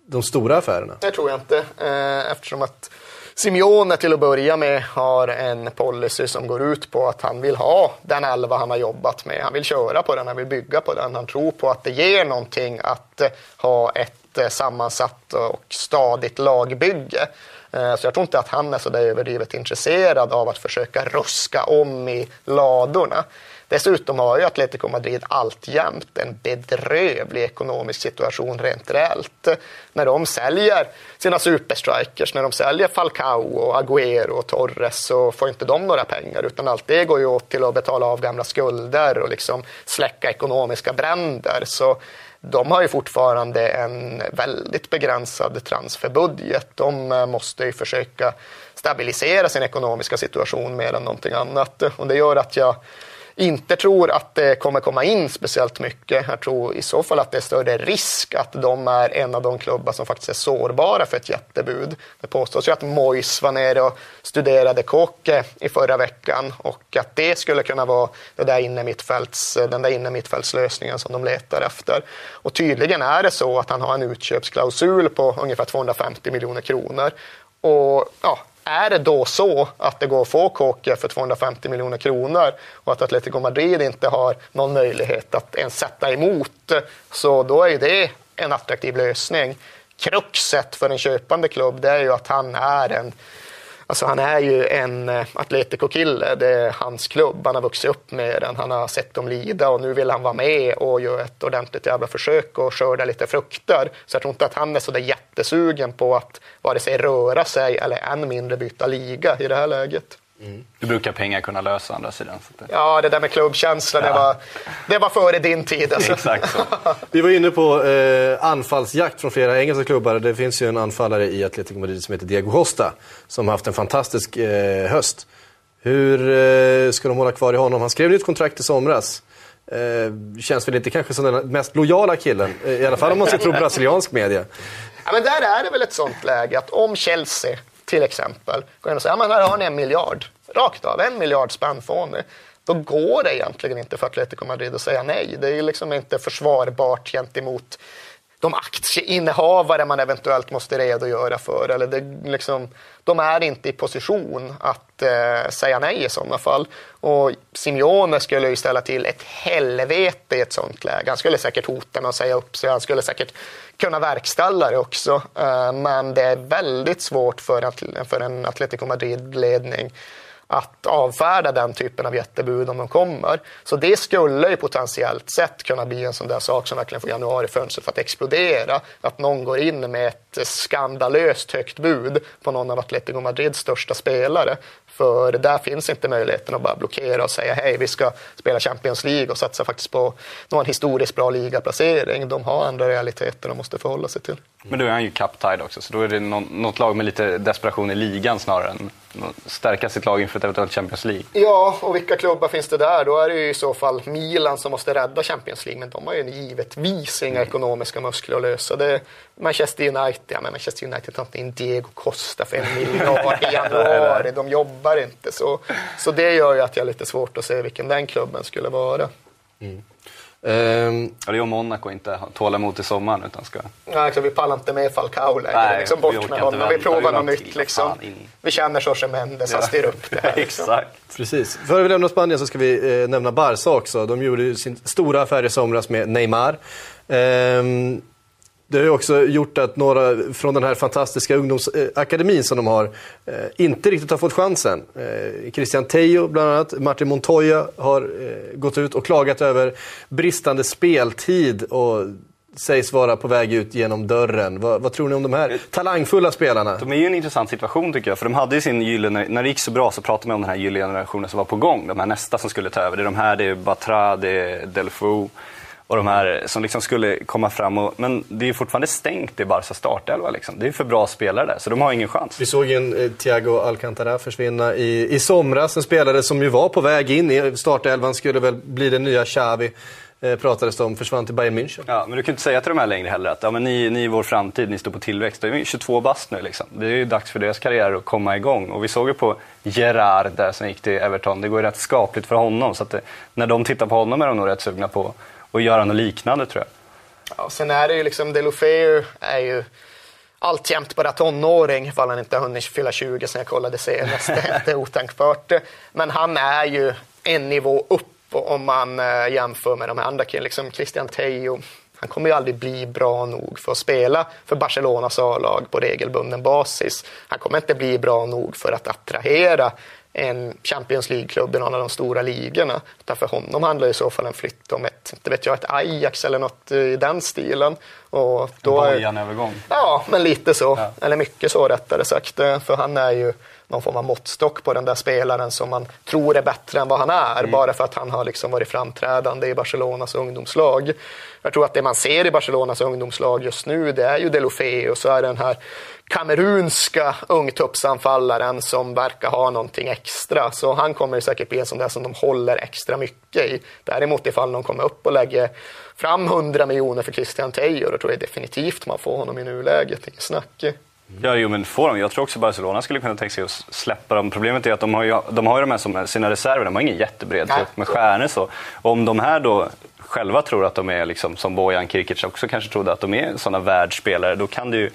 A: de stora affärerna?
B: Det tror jag inte. Eh, eftersom att Simeone till att börja med har en policy som går ut på att han vill ha den elva han har jobbat med. Han vill köra på den, han vill bygga på den. Han tror på att det ger någonting att eh, ha ett eh, sammansatt och stadigt lagbygge. Så jag tror inte att han är så där överdrivet intresserad av att försöka ruska om i ladorna. Dessutom har ju Atletico Madrid alltjämt en bedrövlig ekonomisk situation rent reellt. När de säljer sina superstrikers, när de säljer Falcao, och Agüero och Torres så får inte de några pengar utan allt det går ju åt till att betala av gamla skulder och liksom släcka ekonomiska bränder. Så de har ju fortfarande en väldigt begränsad transferbudget. De eh, måste ju försöka stabilisera sin ekonomiska situation mer än någonting annat. Och det gör att jag inte tror att det kommer komma in speciellt mycket. Jag tror i så fall att det är större risk att de är en av de klubbar som faktiskt är sårbara för ett jättebud. Det påstås ju att Mois var nere och studerade Kåke i förra veckan och att det skulle kunna vara det där innermittfälts, den där innermittfältslösningen som de letar efter. Och tydligen är det så att han har en utköpsklausul på ungefär 250 miljoner kronor. Och ja, är det då så att det går att få Kåke för 250 miljoner kronor och att Atletico Madrid inte har någon möjlighet att ens sätta emot, så då är det en attraktiv lösning. Kruxet för en köpande klubb det är ju att han är en Alltså han är ju en eh, Atletico-kille. Det är hans klubb. Han har vuxit upp med den. Han har sett dem lida och nu vill han vara med och göra ett ordentligt jävla försök och skörda lite frukter. Så jag tror inte att han är så där jättesugen på att vare sig röra sig eller än mindre byta liga i det här läget.
C: Mm. Du brukar pengar kunna lösa andra sidan.
B: Det... Ja, det där med klubbkänsla, ja. det, var, det var före din tid. Alltså.
C: Exakt så.
A: Vi var inne på eh, anfallsjakt från flera engelska klubbar. Det finns ju en anfallare i Atletico Madrid som heter Diego Costa som har haft en fantastisk eh, höst. Hur eh, ska de hålla kvar i honom? Han skrev nytt kontrakt i somras. Eh, känns väl inte kanske som den mest lojala killen, eh, i alla fall om man ska tro brasiliansk media.
B: Ja, men där är det väl ett sånt läge att om Chelsea till exempel går in och säger att här har ni en miljard, rakt av, en miljard spänn får ni. Då går det egentligen inte för Atletico Madrid att säga nej. Det är liksom inte försvarbart gentemot de aktieinnehavare man eventuellt måste redogöra för. Eller det, liksom, de är inte i position att eh, säga nej i sådana fall. Och Simeone skulle ju ställa till ett helvete i ett sådant läge. Han skulle säkert hota med att säga upp sig. Han skulle säkert kunna verkställa det också. Eh, men det är väldigt svårt för, för en Atletico Madrid-ledning att avfärda den typen av jättebud om de kommer. Så det skulle ju potentiellt sett kunna bli en sån där sak som verkligen får januarifönstret för att explodera. Att någon går in med ett skandalöst högt bud på någon av Atletico Madrids största spelare. För där finns inte möjligheten att bara blockera och säga hej, vi ska spela Champions League och satsa faktiskt på någon historiskt bra ligaplacering. De har andra realiteter de måste förhålla sig till.
C: Men då är han ju cup också, så då är det något lag med lite desperation i ligan snarare än stärka sitt lag inför ett eventuellt Champions League.
B: Ja, och vilka klubbar finns det där? Då är det ju i så fall Milan som måste rädda Champions League, men de har ju givetvis inga mm. ekonomiska muskler att lösa det. Manchester United, ja men Manchester United tar inte in Diego Costa för en miljard i januari, de jobbar inte. Så, så det gör ju att jag har lite svårt att se vilken den klubben skulle vara. Mm.
C: Um, ja, det är om Monaco inte tål emot i sommaren. Utan ska...
B: Ja, liksom, vi pallar inte med Falcao längre. Liksom, bort med honom. Vi provar något nytt. Liksom. Vi känner Jorge Mendes, han styr upp det här.
C: Liksom. Exakt.
A: Precis. Före vi lämnar Spanien så ska vi eh, nämna Barca också. De gjorde sin stora affär i somras med Neymar. Um, det har ju också gjort att några från den här fantastiska ungdomsakademin som de har eh, inte riktigt har fått chansen. Eh, Christian Tejo bland annat, Martin Montoya har eh, gått ut och klagat över bristande speltid och sägs vara på väg ut genom dörren. Vad, vad, tror ni om de här talangfulla spelarna?
C: De är ju en intressant situation tycker jag. För de hade ju sin gyllene, när det gick så bra så pratade man om den här gyllene generationen som var på gång. De här nästa som skulle ta över. Det är de här, det är Batra, det är Delfou och de här som liksom skulle komma fram. Och, men det är fortfarande stängt i Barca startelva. Liksom. Det är för bra spelare där, så de har ingen chans.
A: Vi såg ju en eh, Thiago Alcantara försvinna i, i somras. En spelare som ju var på väg in i startelvan, skulle väl bli den nya Xavi. Eh, pratades det om, försvann till Bayern München.
C: Ja, men du kan inte säga till de här längre heller att ja, men ni, ni är vår framtid, ni står på tillväxt. De är 22 bast nu liksom. Det är ju dags för deras karriär att komma igång. Och vi såg ju på Gerard där som gick till Everton, det går ju rätt skapligt för honom. Så att det, när de tittar på honom är de nog rätt sugna på och göra något liknande tror jag.
B: Ja, sen är det ju liksom, Delofeu är ju alltjämt bara tonåring, ifall han inte har hunnit fylla 20 sen jag kollade senast. det är otänkbart. Men han är ju en nivå upp om man eh, jämför med de här andra killarna. Liksom Christian Tejo, han kommer ju aldrig bli bra nog för att spela för Barcelonas A-lag på regelbunden basis. Han kommer inte bli bra nog för att attrahera en Champions League-klubb i någon av de stora ligorna. Utan för honom handlar i så fall en flytt om ett, inte vet jag, ett Ajax eller något i den stilen.
C: Och då en övergång
B: Ja, men lite så. Ja. Eller mycket så rättare sagt. För han är ju någon form av måttstock på den där spelaren som man tror är bättre än vad han är, mm. bara för att han har liksom varit framträdande i Barcelonas ungdomslag. Jag tror att det man ser i Barcelonas ungdomslag just nu, det är ju Delofeu och så är det den här kamerunska ungtuppsanfallaren som verkar ha någonting extra. Så han kommer säkert bli en sån där som de håller extra mycket i. Däremot ifall de kommer upp och lägger fram 100 miljoner för Christian Tejo, då tror jag definitivt man får honom i nuläget. Inget snack.
C: Ja, jo, men får de. Jag tror också Barcelona skulle kunna tänka sig att släppa dem. Problemet är att de har ju, de har ju de här som sina reserver, de har ingen jättebred trupp med stjärnor. Så. Om de här då själva tror att de är, liksom, som Bojan Kirkic också kanske trodde, att de är sådana världsspelare, då kan det ju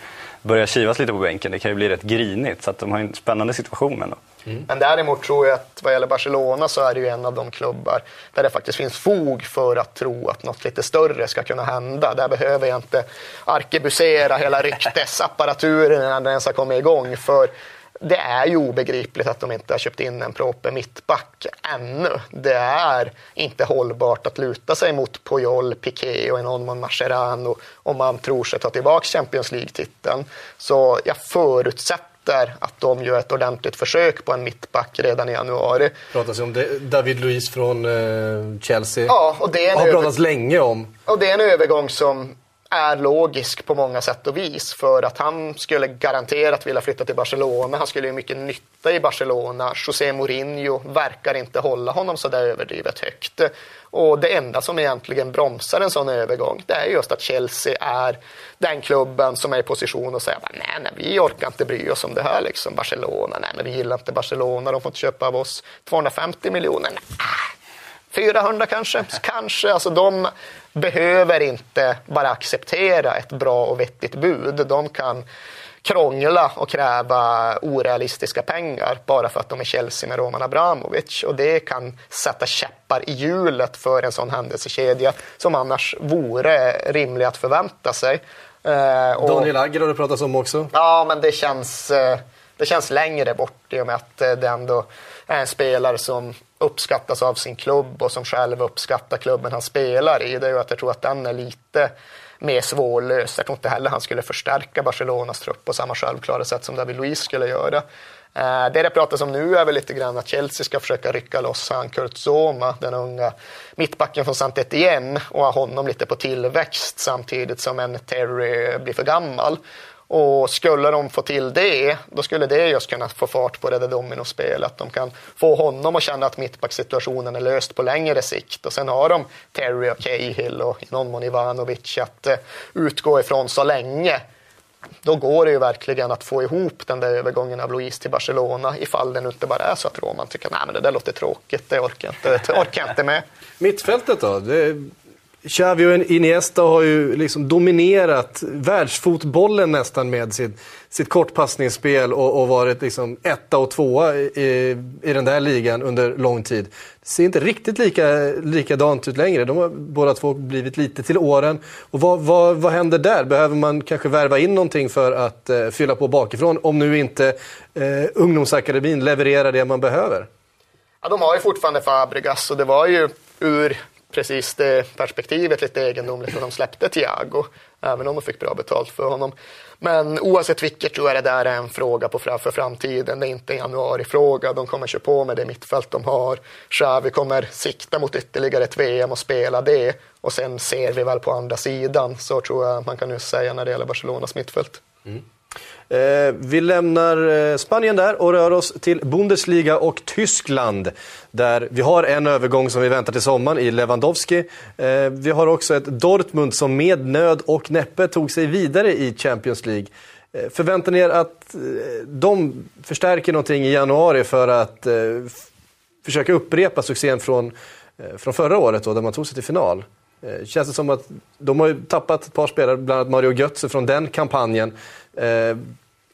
C: börjar kivas lite på bänken. Det kan ju bli rätt grinigt. Så att de har en spännande situation ändå.
B: Mm. Men däremot tror jag att vad gäller Barcelona så är det ju en av de klubbar där det faktiskt finns fog för att tro att något lite större ska kunna hända. Där behöver jag inte arkebusera hela ryktesapparaturen innan den ens har kommit igång. För det är ju obegripligt att de inte har köpt in en proper mittback ännu. Det är inte hållbart att luta sig mot Puyol, Piqué och en mån Mascherano om man tror sig ta tillbaka Champions League-titeln. Så jag förutsätter att de gör ett ordentligt försök på en mittback redan i januari.
A: Pratas om det. David Luiz från eh, Chelsea.
B: Ja, och det är
A: har pratats länge om.
B: Och det är en övergång som är logisk på många sätt och vis för att han skulle garanterat vilja flytta till Barcelona. Han skulle göra mycket nytta i Barcelona. José Mourinho verkar inte hålla honom så där överdrivet högt. Och det enda som egentligen bromsar en sån övergång det är just att Chelsea är den klubben som är i position att säga nej, nej, vi orkar inte bry oss om det här liksom. Barcelona, nej, men vi gillar inte Barcelona, de får inte köpa av oss 250 miljoner. Nej. 400 kanske, kanske. Alltså de behöver inte bara acceptera ett bra och vettigt bud. De kan krångla och kräva orealistiska pengar bara för att de är Chelsea med Roman Abramovic. Och det kan sätta käppar i hjulet för en sån händelsekedja som annars vore rimlig att förvänta sig.
A: Eh, Daniel Agger har det pratats om också.
B: Ja, men det känns, eh, det känns längre bort i och med att eh, det ändå är en spelare som uppskattas av sin klubb och som själv uppskattar klubben han spelar i. Det är ju att jag tror att den är lite mer svårlös. Jag tror inte heller han skulle förstärka Barcelonas trupp på samma självklara sätt som David Luiz skulle göra. Äh, det det pratas om nu är väl lite grann att Chelsea ska försöka rycka loss han Kurt Zoma, den unga mittbacken från saint Etienne och ha honom lite på tillväxt samtidigt som en Terry blir för gammal. Och skulle de få till det, då skulle det just kunna få fart på det där dominospelet. De kan få honom att känna att mittbacksituationen är löst på längre sikt. Och sen har de Terry och Cahill och i någon mån Ivanovic att eh, utgå ifrån så länge. Då går det ju verkligen att få ihop den där övergången av Luis till Barcelona ifall det nu inte bara är så att Roman tycker att det där låter tråkigt, det orkar jag inte, det orkar jag inte med.
A: Mittfältet då? Det Xavi och Iniesta har ju liksom dominerat världsfotbollen nästan med sitt, sitt kortpassningsspel och, och varit liksom etta och tvåa i, i den där ligan under lång tid. Det ser inte riktigt lika, likadant ut längre. De har båda två blivit lite till åren. Och vad, vad, vad händer där? Behöver man kanske värva in någonting för att eh, fylla på bakifrån om nu inte eh, ungdomsakademin levererar det man behöver?
B: Ja, de har ju fortfarande Fabregas och det var ju ur precis det perspektivet lite egendomligt när de släppte Thiago, även om de fick bra betalt för honom. Men oavsett vilket tror jag det där är en fråga på för framtiden. Det är inte en januarifråga. De kommer köra på med det mittfält de har. Xavi kommer sikta mot ytterligare ett VM och spela det. Och sen ser vi väl på andra sidan. Så tror jag man kan nu säga när det gäller Barcelonas mittfält. Mm.
A: Eh, vi lämnar eh, Spanien där och rör oss till Bundesliga och Tyskland. Där vi har en övergång som vi väntar till sommaren i Lewandowski. Eh, vi har också ett Dortmund som med nöd och näppe tog sig vidare i Champions League. Förväntar ni er att de förstärker någonting i januari för att försöka upprepa succén från, från förra året då, där man tog sig till final? Eh, känns det som att de har tappat ett par spelare, bland annat Mario Götze från den kampanjen. Eh,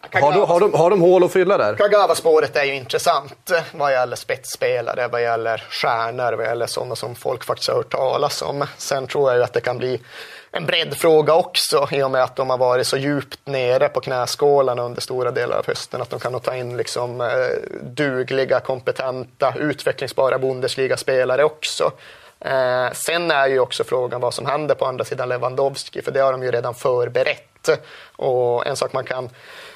A: har, de, har, de, har de hål att fylla där?
B: Kagawa-spåret är ju intressant eh, vad gäller spetsspelare, vad gäller stjärnor, vad gäller sådana som folk faktiskt har hört talas om. Sen tror jag ju att det kan bli en breddfråga också i och med att de har varit så djupt nere på knäskålarna under stora delar av hösten att de kan nog ta in liksom, eh, dugliga, kompetenta, utvecklingsbara Bundesliga-spelare också. Eh, sen är ju också frågan vad som händer på andra sidan Lewandowski, för det har de ju redan förberett och en sak man kan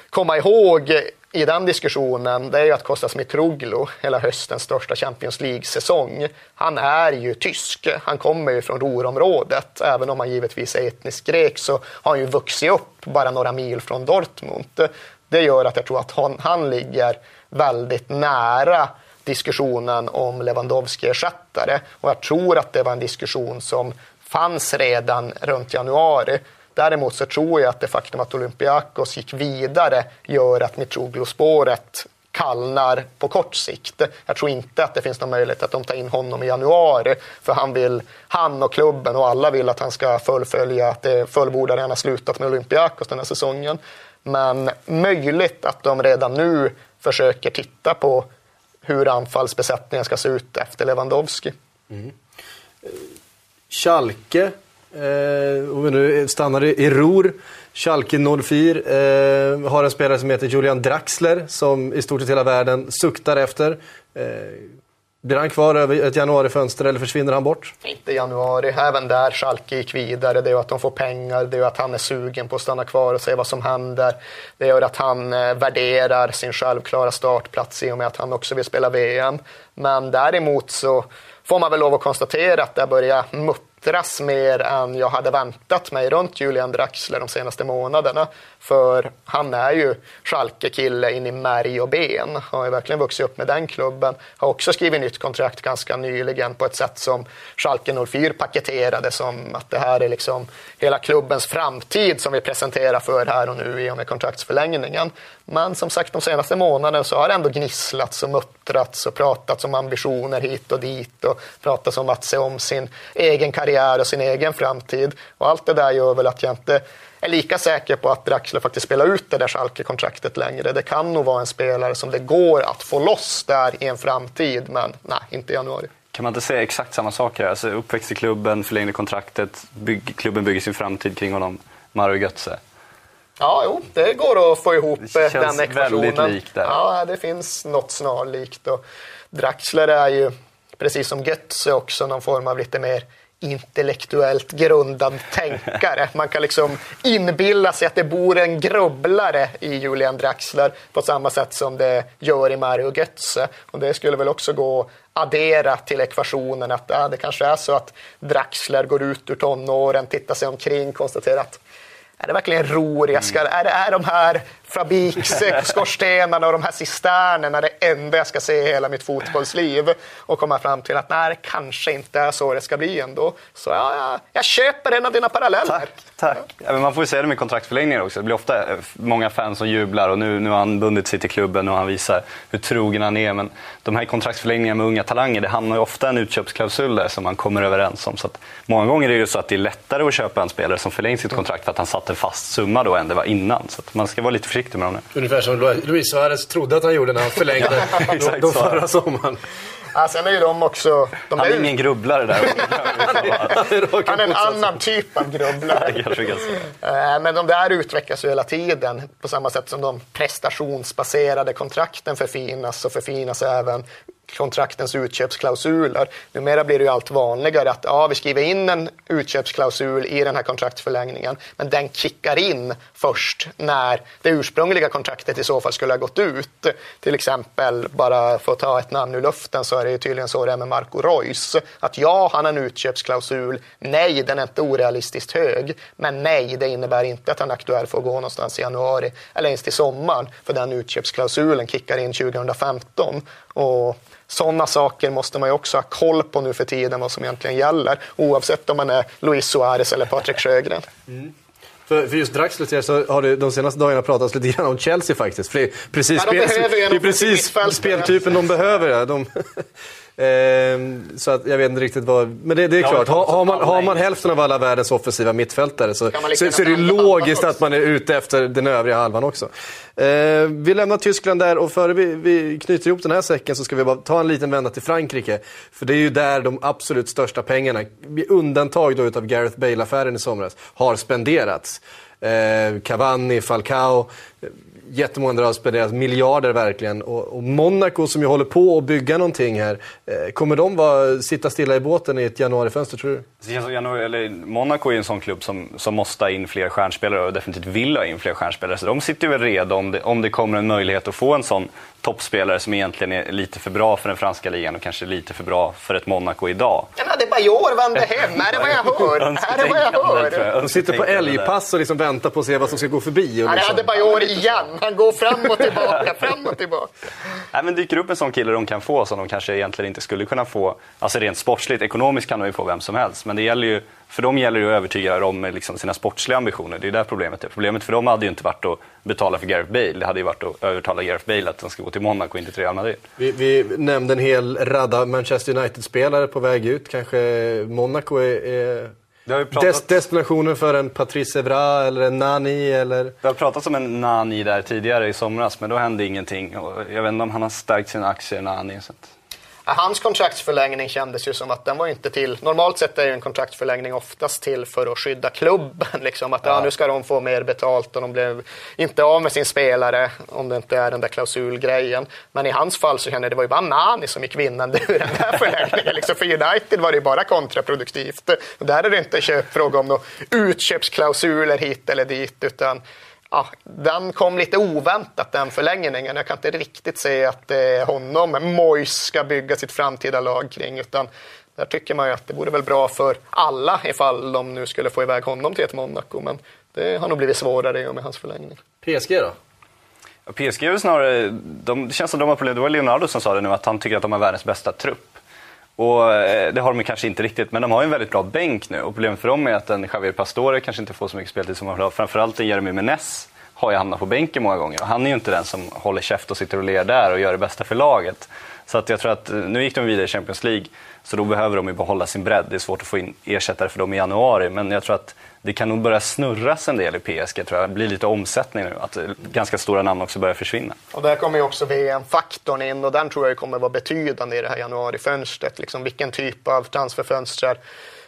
B: komma ihåg i den diskussionen det är ju att Kostas Mitroglou, hela höstens största Champions League-säsong, han är ju tysk. Han kommer ju från Ruhrområdet. Även om han givetvis är etnisk grek så har han ju vuxit upp bara några mil från Dortmund. Det gör att jag tror att han, han ligger väldigt nära diskussionen om Lewandowski-ersättare. Och jag tror att det var en diskussion som fanns redan runt januari Däremot så tror jag att det faktum att Olympiakos gick vidare gör att Mitroglou-spåret kallnar på kort sikt. Jag tror inte att det finns någon möjlighet att de tar in honom i januari. För han, vill, han och klubben och alla vill att han ska fullfölja, att det fullbordar han har slutat med Olympiakos den här säsongen. Men möjligt att de redan nu försöker titta på hur anfallsbesättningen ska se ut efter Lewandowski. Mm.
A: Schalke, eh, om vi nu stannar i Ruhr. Schalke 04 eh, har en spelare som heter Julian Draxler som i stort sett hela världen suktar efter. Eh, blir han kvar över ett januarifönster eller försvinner han bort?
B: Inte januari. Även där Schalke gick vidare. Det är att de får pengar, det är att han är sugen på att stanna kvar och se vad som händer. Det gör att han eh, värderar sin självklara startplats i och med att han också vill spela VM. Men däremot så får man väl lov att konstatera att det börjar muppa muttras mer än jag hade väntat mig runt Julian Draxler de senaste månaderna. För han är ju Schalke-kille in i märg och ben. Han har ju verkligen vuxit upp med den klubben. Har också skrivit nytt kontrakt ganska nyligen på ett sätt som Schalke 04 paketerade som att det här är liksom hela klubbens framtid som vi presenterar för här och nu i och med kontraktsförlängningen. Men som sagt, de senaste månaderna så har det ändå gnisslats och muttrats och pratats om ambitioner hit och dit och pratats om att se om sin egen karriär och sin egen framtid. Och allt det där gör väl att jag inte är lika säker på att Draxler faktiskt spelar ut det där Schalke-kontraktet längre. Det kan nog vara en spelare som det går att få loss där i en framtid, men nej, inte i januari.
C: Kan man inte säga exakt samma sak här? Alltså, uppväxt i klubben, förlängde kontraktet, bygg, klubben bygger sin framtid kring honom. Mario Götze.
B: Ja, jo, det går att få ihop
C: det
B: den ekvationen.
C: väldigt likt.
B: Ja, det finns något snarlikt. Och Draxler är ju, precis som Götze, också någon form av lite mer intellektuellt grundad tänkare. Man kan liksom inbilla sig att det bor en grubblare i Julian Draxler på samma sätt som det gör i Mario Götze. Och det skulle väl också gå att addera till ekvationen att ja, det kanske är så att Draxler går ut ur tonåren, tittar sig omkring, konstaterar att är det verkligen ror jag ska... Mm. Är, det, är de här fabriksskorstenarna och de här cisternerna det enda jag ska se i hela mitt fotbollsliv? Och komma fram till att nej, det kanske inte är så det ska bli ändå. Så ja, jag, jag köper en av dina paralleller.
C: Tack. tack. Ja, men man får ju säga det med kontraktsförlängningar också. Det blir ofta eh, många fans som jublar och nu, nu har han bundit sig till klubben och han visar hur trogen han är. Men de här kontraktsförlängningarna med unga talanger, det hamnar ju ofta en utköpsklausul där som man kommer överens om. Så många gånger är det ju så att det är lättare att köpa en spelare som förlängt sitt kontrakt för att han satte en fast summa då än det var innan. Så man ska vara lite försiktig med dem
A: nu. Ungefär som Luis Suarez trodde att han gjorde när han förlängde ja, då, förra sommaren.
B: Ja, sen är ju de också... De
C: han är ingen grubblare där.
B: han är en annan typ av grubblare. Eh, men de där utvecklas ju hela tiden på samma sätt som de prestationsbaserade kontrakten förfinas och förfinas även kontraktens utköpsklausuler. Numera blir det ju allt vanligare att ja, vi skriver in en utköpsklausul i den här kontraktsförlängningen, men den kickar in först när det ursprungliga kontraktet i så fall skulle ha gått ut. Till exempel, bara för att ta ett namn ur luften, så är det ju tydligen så det är med Marco Reus. Att ja, han har en utköpsklausul. Nej, den är inte orealistiskt hög. Men nej, det innebär inte att han är aktuell för att gå någonstans i januari eller ens till sommaren. För den utköpsklausulen kickar in 2015. Och sådana saker måste man ju också ha koll på nu för tiden, vad som egentligen gäller. Oavsett om man är Luis Suarez eller Patrik Sjögren. Mm.
A: För, för just Draxler så har det de senaste dagarna pratats lite grann om Chelsea faktiskt. För det är precis, ja, de spel, det är precis speltypen de behöver. De, så att jag vet inte riktigt vad... Men det, det är ja, klart, har, har, man, har man hälften av alla världens offensiva mittfältare så, så, så är det logiskt att man är ute efter den övriga halvan också. Ehm, vi lämnar Tyskland där och före vi, vi knyter ihop den här säcken så ska vi bara ta en liten vända till Frankrike. För det är ju där de absolut största pengarna, med undantag då utav Gareth Bale-affären i somras, har spenderats. Eh, Cavani, Falcao, jättemånga har spenderat miljarder verkligen. Och, och, Monaco som ju håller på att bygga någonting här. Eh, kommer de vara, sitta stilla i båten i ett januarifönster tror du?
C: Alltså januari, eller, Monaco är en sån klubb som, som måste ha in fler stjärnspelare och definitivt vill ha in fler stjärnspelare. Så de sitter väl redo om det, om det kommer en möjlighet att få en sån toppspelare som egentligen är lite för bra för den franska ligan och kanske lite för bra för ett Monaco idag.
B: Men Adebayor vände hem, är det vad jag hör? Är det vad jag hör?
A: De sitter på älgpass och liksom väntar på att se vad som ska gå förbi.
B: Och liksom. Adebayor igen, han går fram och tillbaka, fram och tillbaka.
C: Nej, men dyker upp en sån kille de kan få som de kanske egentligen inte skulle kunna få, alltså rent sportsligt, ekonomiskt kan de ju få vem som helst, men det gäller ju för dem gäller det att övertyga dem med liksom sina sportsliga ambitioner. Det är där problemet är. Problemet för dem hade ju inte varit att betala för Gareth Bale. Det hade ju varit att övertala Gareth Bale att han ska gå till Monaco och inte till Real Madrid.
A: Vi, vi nämnde en hel radda Manchester United-spelare på väg ut. Kanske Monaco är, är des- destinationen för en Patrice Evra eller en Nani eller...
C: Det har pratats om en Nani där tidigare i somras, men då hände ingenting. Jag vet inte om han har stärkt sina aktier, Nani. Så att...
B: Ja, Hans kontraktsförlängning kändes ju som att den var inte till... Normalt sett är ju en kontraktsförlängning oftast till för att skydda klubben. Liksom. Att ja. nu ska de få mer betalt och de blev inte av med sin spelare om det inte är den där klausulgrejen. Men i hans fall så kände jag det var ju bara Nani som gick vinnande ur den här förlängningen. Liksom. För United var det ju bara kontraproduktivt. Där är det inte fråga om några utköpsklausuler hit eller dit. utan ja, den kom lite oväntat den förlängningen. Jag kan inte riktigt se att det är honom Moyes ska bygga sitt framtida lag kring. Utan där tycker man ju att det vore väl bra för alla ifall de nu skulle få iväg honom till ett Monaco. Men det har nog blivit svårare i och med hans förlängning.
A: PSG då?
C: PSG är snarare, de, det känns som de har problem. Det var Leonardo som sa det nu, att han tycker att de har världens bästa trupp. Och eh, det har de kanske inte riktigt, men de har ju en väldigt bra bänk nu. Och problemet för dem är att en Javier Pastore kanske inte får så mycket speltid som han vill ha. Framförallt en Jeremy Menes har ju hamnat på bänken många gånger. Och han är ju inte den som håller käft och sitter och ler där och gör det bästa för laget. Så att jag tror att eh, nu gick de vidare i Champions League, så då behöver de ju behålla sin bredd. Det är svårt att få in ersättare för dem i januari, men jag tror att det kan nog börja snurras en del i PSG. Tror jag. Det blir lite omsättning nu, att eh, ganska stora namn också börjar försvinna.
B: Och där kommer ju också VM-faktorn in och den tror jag kommer vara betydande i det här januarifönstret. Liksom vilken typ av transferfönster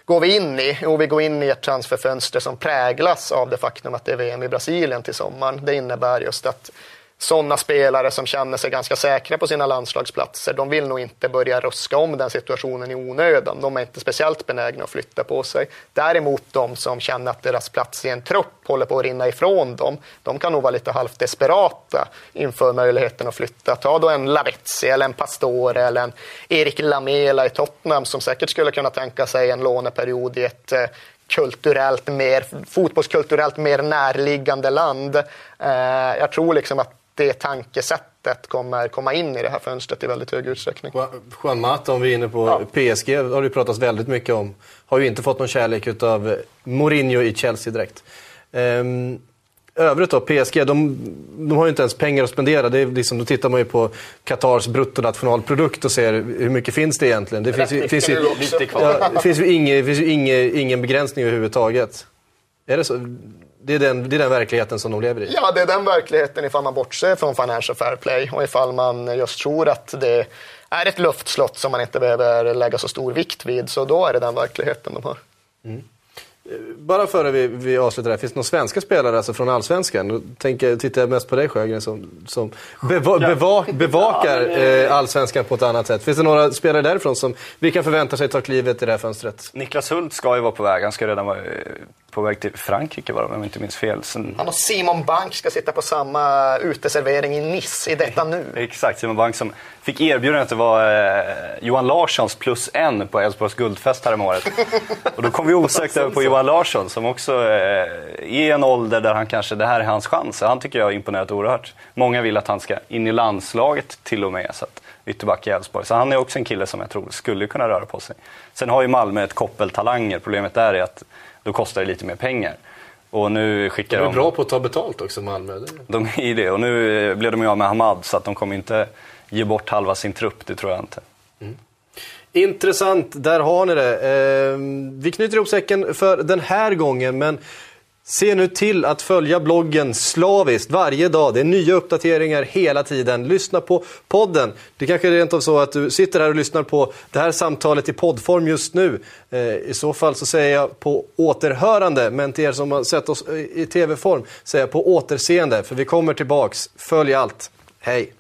B: går vi in i? Jo, vi går in i ett transferfönster som präglas av det faktum att det är VM i Brasilien till sommaren. Det innebär just att sådana spelare som känner sig ganska säkra på sina landslagsplatser, de vill nog inte börja ruska om den situationen i onödan. De är inte speciellt benägna att flytta på sig. Däremot de som känner att deras plats i en trupp håller på att rinna ifrån dem, de kan nog vara lite halvt desperata inför möjligheten att flytta. Ta då en Lavezzi eller en Pastore eller en Erik Lamela i Tottenham som säkert skulle kunna tänka sig en låneperiod i ett eh, kulturellt mer, fotbollskulturellt mer närliggande land. Eh, jag tror liksom att det tankesättet kommer komma in i det här fönstret i väldigt hög utsträckning.
A: Juan Mata, om vi är inne på
B: Ja.
A: PSG, har det pratats väldigt mycket om. Har ju inte fått någon kärlek av Mourinho i Chelsea direkt. Ehm, övrigt då, PSG, de, de har ju inte ens pengar att spendera. Det är liksom, då tittar man ju på Qatars bruttonationalprodukt och ser hur mycket finns det egentligen. Det finns ju, finns ju, ja, det finns ju, ingen, finns ju ingen, ingen begränsning överhuvudtaget. Är det så? Det är, den, det är den verkligheten som de lever i.
B: Ja, det är den verkligheten ifall man bortser från Financial Fair Play och ifall man just tror att det är ett luftslott som man inte behöver lägga så stor vikt vid. Så då är det den verkligheten de har.
A: Bara före vi, vi avslutar här, finns det några svenska spelare alltså från Allsvenskan? Då tänker, tittar jag mest på dig Sjögren som, som beva, beva, bevakar eh, Allsvenskan på ett annat sätt. Finns det några spelare därifrån som vi kan förvänta sig ta klivet i det här fönstret?
C: Niklas Hult ska ju vara på väg. Han ska redan vara eh, på väg till Frankrike var det, om jag inte minns fel. Sen,
B: Han och Simon Bank ska sitta på samma uteservering i Nice i detta nu.
C: Exakt, Simon Bank som fick erbjudandet att vara eh, Johan Larssons plus en på Elfsborgs guldfest häromåret. Och då kom vi osökt över på Johan Larsson som också eh, är i en ålder där han kanske, det här är hans chans. Han tycker jag har imponerat oerhört. Många vill att han ska in i landslaget till och med. Så att, ytterback i Elfsborg. Så han är också en kille som jag tror skulle kunna röra på sig. Sen har ju Malmö ett koppel talanger. Problemet där är att då kostar det lite mer pengar. Och nu skickar de...
A: på att ta betalt också, Malmö.
C: De är i det och nu blev de ju av med Hamad så att de kommer inte ge bort halva sin trupp, det tror jag inte.
A: Intressant, där har ni det. Eh, vi knyter ihop säcken för den här gången, men se nu till att följa bloggen slaviskt varje dag. Det är nya uppdateringar hela tiden. Lyssna på podden. Det kanske är rent av så att du sitter här och lyssnar på det här samtalet i poddform just nu. Eh, I så fall så säger jag på återhörande, men till er som har sett oss eh, i tv-form säger jag på återseende, för vi kommer tillbaks. Följ allt. Hej!